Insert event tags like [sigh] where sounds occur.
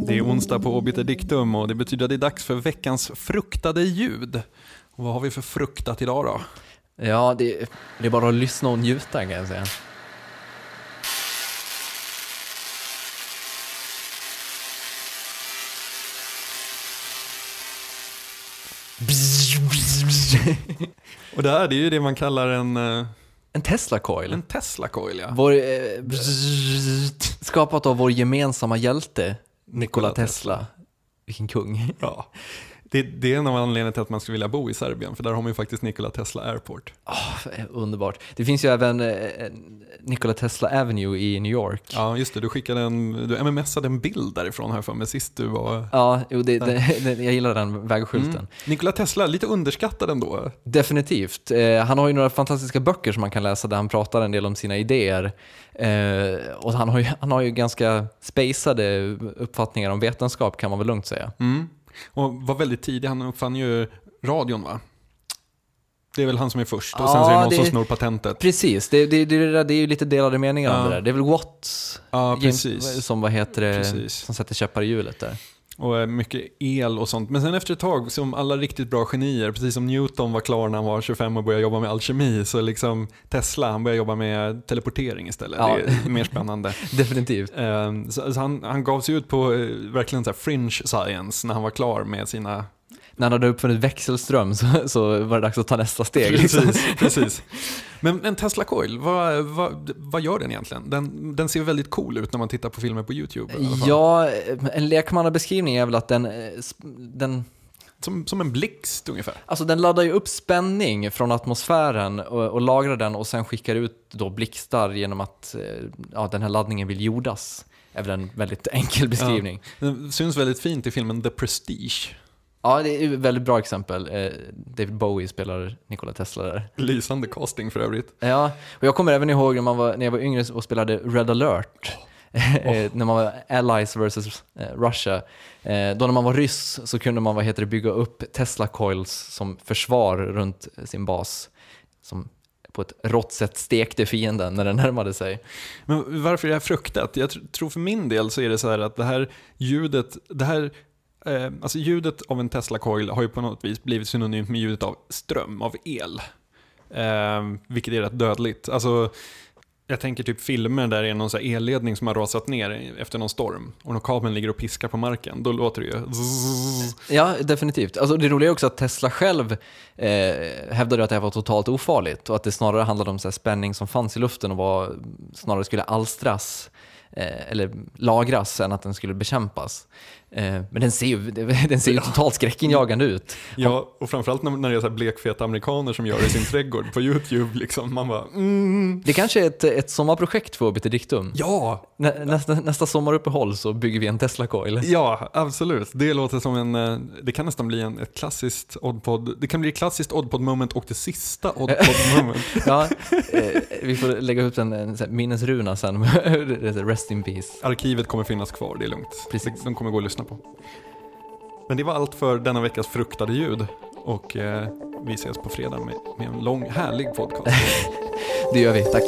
Det är onsdag på Obiter Dictum och det betyder att det är dags för veckans fruktade ljud. Och vad har vi för fruktat idag då? Ja, det, det är bara att lyssna och njuta kan jag säga. [laughs] Och det här det är ju det man kallar en, eh, En Tesla Coil. en Tesla coil ja. Vår, eh, skapat av vår gemensamma hjälte, Nikola Tesla. Vilken kung. ja. [laughs] Det, det är en av anledningarna till att man skulle vilja bo i Serbien, för där har man ju faktiskt Nikola Tesla Airport. Ah, underbart. Det finns ju även eh, Nikola Tesla Avenue i New York. Ja, just det. Du skickade en, du mmsade en bild därifrån här för mig sist du var... Ja, jo, det, [laughs] det, jag gillar den vägskylten. Mm. Nikola Tesla, lite underskattad ändå. Definitivt. Eh, han har ju några fantastiska böcker som man kan läsa där han pratar en del om sina idéer. Eh, och han har, ju, han har ju ganska spacade uppfattningar om vetenskap kan man väl lugnt säga. Mm. Och var väldigt tidig, han uppfann ju radion va? Det är väl han som är först och sen Ja, så är det någon det- som snor patentet. Precis, det, det, det, det, är ju lite delade meningar om Ja. det där. Det är väl Watts Ja, som, vad heter det, Precis. som sätter käppar i hjulet där. Och eh, mycket el och sånt. Men sen efter ett tag, som alla riktigt bra genier, precis som Newton var klar när han var 25 och började jobba med alkemi, så liksom Tesla, han började jobba med teleportering istället. Ja. Det är mer spännande. [laughs] Definitivt. Eh, Så, han, han gav sig ut på eh, verkligen så fringe science när han var klar med sina... När han hade uppfunnit växelström så, så var det dags att ta nästa steg. liksom. Precis, precis. [laughs] Men en Tesla Coil, vad, vad, vad gör den egentligen? Den, den ser väldigt cool ut när man tittar på filmer på YouTube. Ja, en lekmannabeskrivning är väl att den, eh, den, Som, som en blixt ungefär. alltså den laddar ju upp spänning från atmosfären och, och lagrar den och sen skickar ut då blixtar genom att eh, ja, den här laddningen vill jordas. är väl en väldigt enkel beskrivning. Den syns väldigt fint i filmen The Prestige. Ja, det är ett väldigt bra exempel. Eh, David Bowie spelar Nikola Tesla där. Lysande casting för övrigt. Ja, och jag kommer även ihåg när, man var, när jag var yngre och spelade Red alert. [laughs] Eh, när man var Allies versus eh, Russia. Då när man var ryss så kunde man vad heter det, bygga upp Tesla coils som försvar runt sin bas. Som på ett rått sätt stekte fienden när den närmade sig. Men varför är det här fruktat? Jag tr- tror för min del så är det så här att det här ljudet, det här, eh, alltså ljudet av en Tesla coil har ju på något vis blivit synonymt med ljudet av ström, av el. Eh, vilket är rätt dödligt. Alltså, jag tänker typ filmer där det är någon så elledning som har rasat ner efter någon storm och när kabeln ligger och piskar på marken, då låter det ju. Ja, definitivt. Alltså, det roliga är också att Tesla själv eh, hävdade att det här var totalt ofarligt och att det snarare handlade om så här spänning som fanns i luften och var, snarare skulle alstras eh, eller lagras än att den skulle bekämpas. Eh, men den ser ju, [laughs] den ser ju totalt skräckinjagande ut. Ja, och framförallt när, det är så blekfeta amerikaner som gör det i sin trädgård på YouTube. Liksom. Man bara mm, Det kanske är ett, ett sommarprojekt för Obiter Dictum. ja, Nä, nästa, nästa sommaruppehåll så bygger vi en Tesla coil. Ja, absolut. Det låter som en, eh, det kan nästan bli en, ett klassiskt Oddpod, det kan bli ett klassiskt Oddpod moment och det sista [laughs] Oddpod moment. Ja, eh, vi får lägga ut en, en minnesruna sen. [laughs] Rest in peace. Arkivet kommer finnas kvar, det är lugnt. Precis. De kommer gå att lyssna på. Men det var allt för denna veckas fruktade ljud och eh, vi ses på fredag med, med en lång härlig podcast. [laughs] Det gör vi, tack.